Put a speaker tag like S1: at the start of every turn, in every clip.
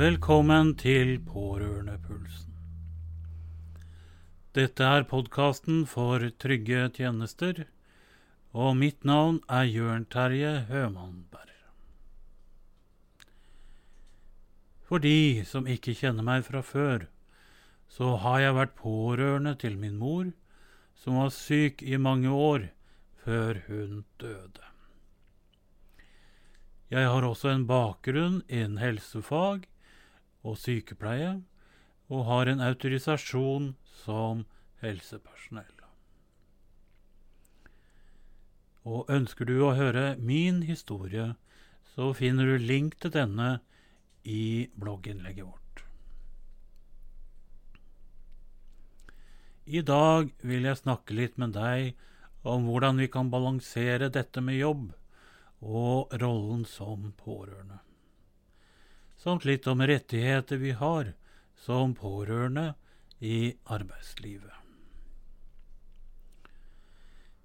S1: Velkommen til Pårørendepulsen. Dette er podkasten for trygge tjenester, og mitt navn er Jørn Terje Hømannberg. For de som ikke kjenner meg fra før, så har jeg vært pårørende til min mor, som var syk i mange år før hun døde. Jeg har også en bakgrunn innen helsefag og sykepleie, og har en autorisasjon som helsepersonell. Og ønsker du å høre min historie, så finner du link til denne i blogginnlegget vårt. I dag vil jeg snakke litt med deg om hvordan vi kan balansere dette med jobb og rollen som pårørende samt litt om rettigheter vi har som pårørende i arbeidslivet.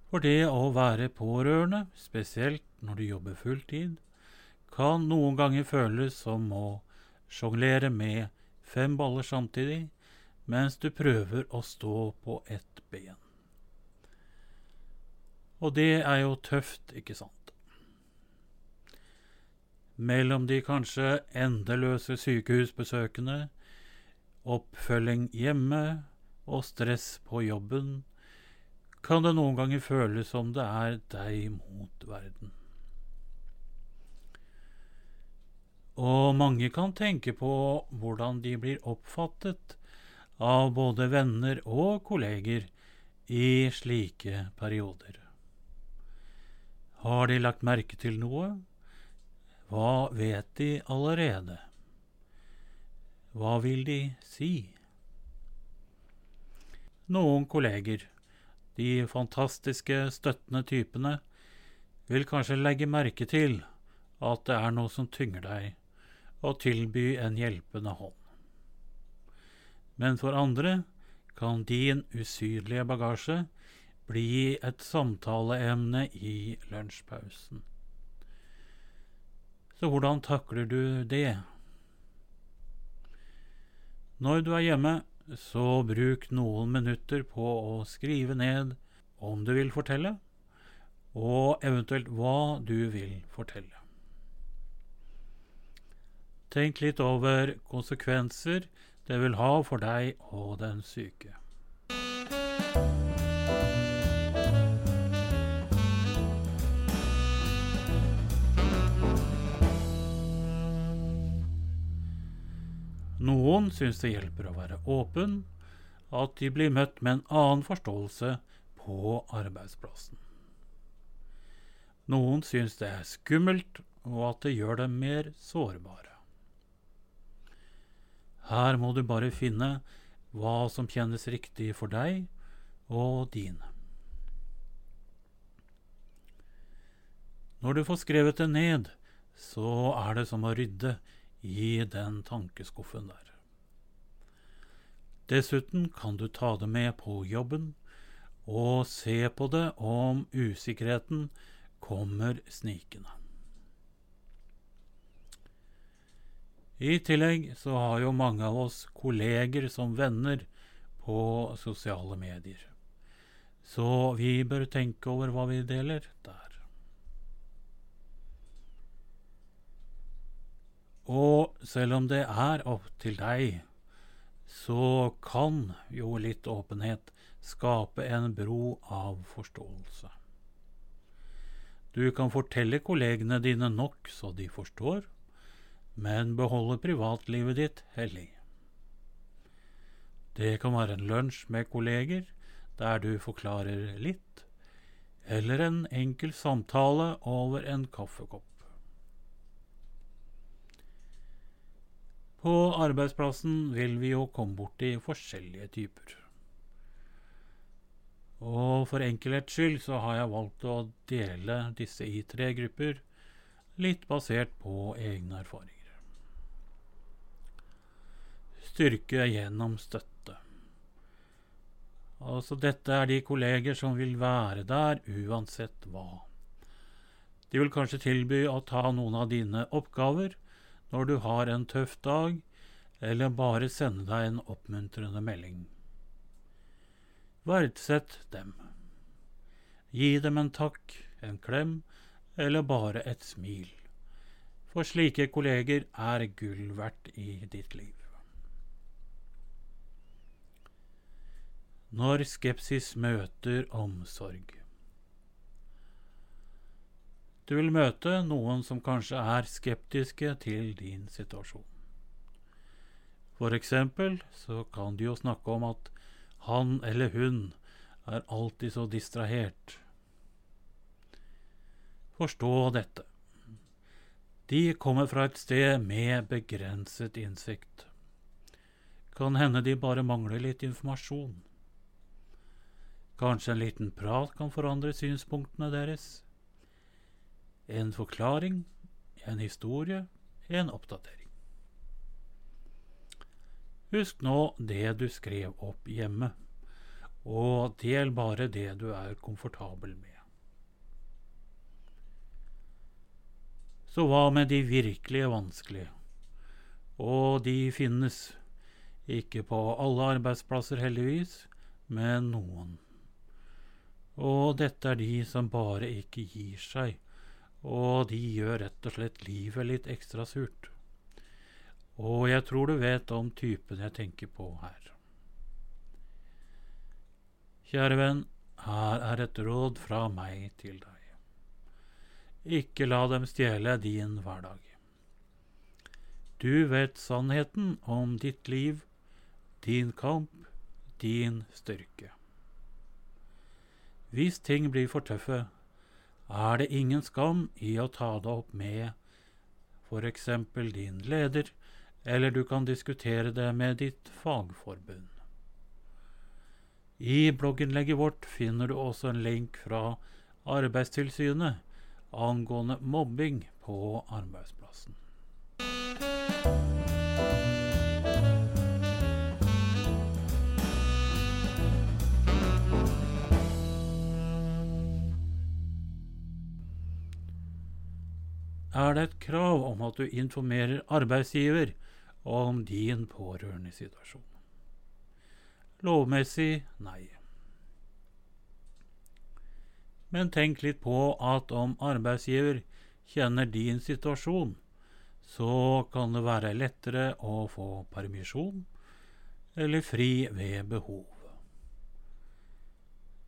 S1: For det å være pårørende, spesielt når du jobber fulltid, kan noen ganger føles som å sjonglere med fem baller samtidig mens du prøver å stå på ett ben. Og det er jo tøft, ikke sant? Mellom de kanskje endeløse sykehusbesøkene, oppfølging hjemme og stress på jobben, kan det noen ganger føles som det er deg mot verden. Og mange kan tenke på hvordan de blir oppfattet av både venner og kolleger i slike perioder. Har de lagt merke til noe? Hva vet de allerede? Hva vil de si? Noen kolleger, de fantastiske, støttende typene, vil kanskje legge merke til at det er noe som tynger deg, og tilby en hjelpende hånd. Men for andre kan din usynlige bagasje bli et samtaleemne i lunsjpausen. Så hvordan takler du det? Når du er hjemme, så bruk noen minutter på å skrive ned om du vil fortelle, og eventuelt hva du vil fortelle. Tenk litt over konsekvenser det vil ha for deg og den syke. Noen syns det hjelper å være åpen, at de blir møtt med en annen forståelse på arbeidsplassen. Noen syns det er skummelt, og at det gjør dem mer sårbare. Her må du bare finne hva som kjennes riktig for deg og dine. Når du får skrevet det ned, så er det som å rydde i den tankeskuffen der. Dessuten kan du ta det med på jobben og se på det om usikkerheten kommer snikende. I tillegg så har jo mange av oss kolleger som venner på sosiale medier. Så vi bør tenke over hva vi deler der. Og selv om det er opp til deg, så kan jo litt åpenhet skape en bro av forståelse. Du kan fortelle kollegene dine nok så de forstår, men beholde privatlivet ditt hellig. Det kan være en lunsj med kolleger der du forklarer litt, eller en enkel samtale over en kaffekopp. På arbeidsplassen vil vi jo komme borti forskjellige typer. Og for enkelhets skyld så har jeg valgt å dele disse i tre grupper, litt basert på egne erfaringer. Styrke gjennom støtte. Altså dette er de kolleger som vil være der uansett hva. De vil kanskje tilby å ta noen av dine oppgaver, når du har en tøff dag, eller bare sende deg en oppmuntrende melding. Verdsett dem. Gi dem en takk, en klem eller bare et smil. For slike kolleger er gull verdt i ditt liv. Når skepsis møter omsorg. Du vil møte noen som kanskje er skeptiske til din situasjon. For eksempel så kan de jo snakke om at han eller hun er alltid så distrahert. Forstå dette. De kommer fra et sted med begrenset innsikt. Kan hende de bare mangler litt informasjon. Kanskje en liten prat kan forandre synspunktene deres. En forklaring, en historie, en oppdatering. Husk nå det du skrev opp hjemme, og del bare det du er komfortabel med. Så hva med de virkelige vanskelige? Og de finnes. Ikke på alle arbeidsplasser, heldigvis, men noen. Og dette er de som bare ikke gir seg, og de gjør rett og slett livet litt ekstra surt. Og jeg tror du vet om typen jeg tenker på her. Kjære venn, her er et råd fra meg til deg. Ikke la dem stjele din hverdag. Du vet sannheten om ditt liv, din kamp, din styrke. Hvis ting blir for tøffe, er det ingen skam i å ta det opp med f.eks. din leder, eller du kan diskutere det med ditt fagforbund. I blogginnlegget vårt finner du også en link fra Arbeidstilsynet angående mobbing på arbeidsplassen. Er det et krav om at du informerer arbeidsgiver om din pårørendesituasjon? Lovmessig nei. Men tenk litt på at om arbeidsgiver kjenner din situasjon, så kan det være lettere å få permisjon eller fri ved behov.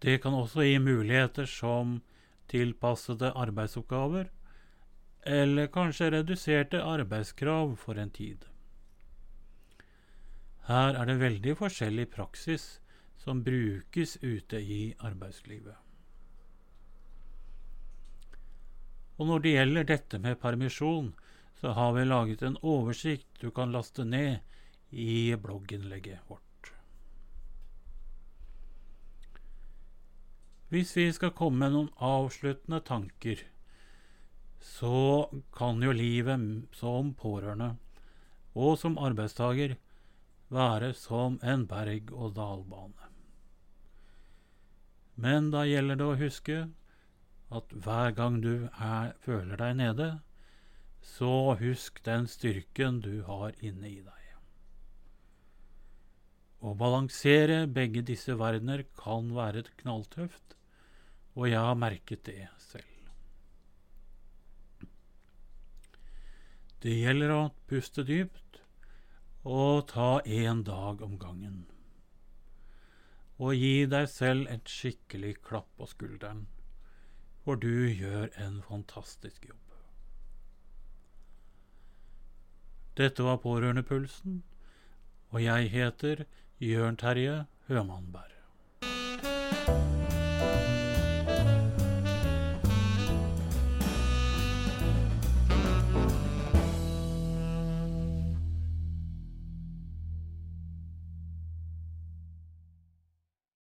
S1: Det kan også gi muligheter som tilpassede arbeidsoppgaver, eller kanskje reduserte arbeidskrav for en tid. Her er det veldig forskjellig praksis som brukes ute i arbeidslivet. Og når det gjelder dette med permisjon, så har vi laget en oversikt du kan laste ned i blogginnlegget vårt. Hvis vi skal komme med noen avsluttende tanker, så kan jo livet som pårørende og som arbeidstaker være som en berg-og-dal-bane. Men da gjelder det å huske at hver gang du er, føler deg nede, så husk den styrken du har inne i deg. Å balansere begge disse verdener kan være knalltøft, og jeg har merket det selv. Det gjelder å puste dypt og ta én dag om gangen. Og gi deg selv et skikkelig klapp på skulderen for du gjør en fantastisk jobb. Dette var Pårørendepulsen, og jeg heter Jørn Terje Hømannberg.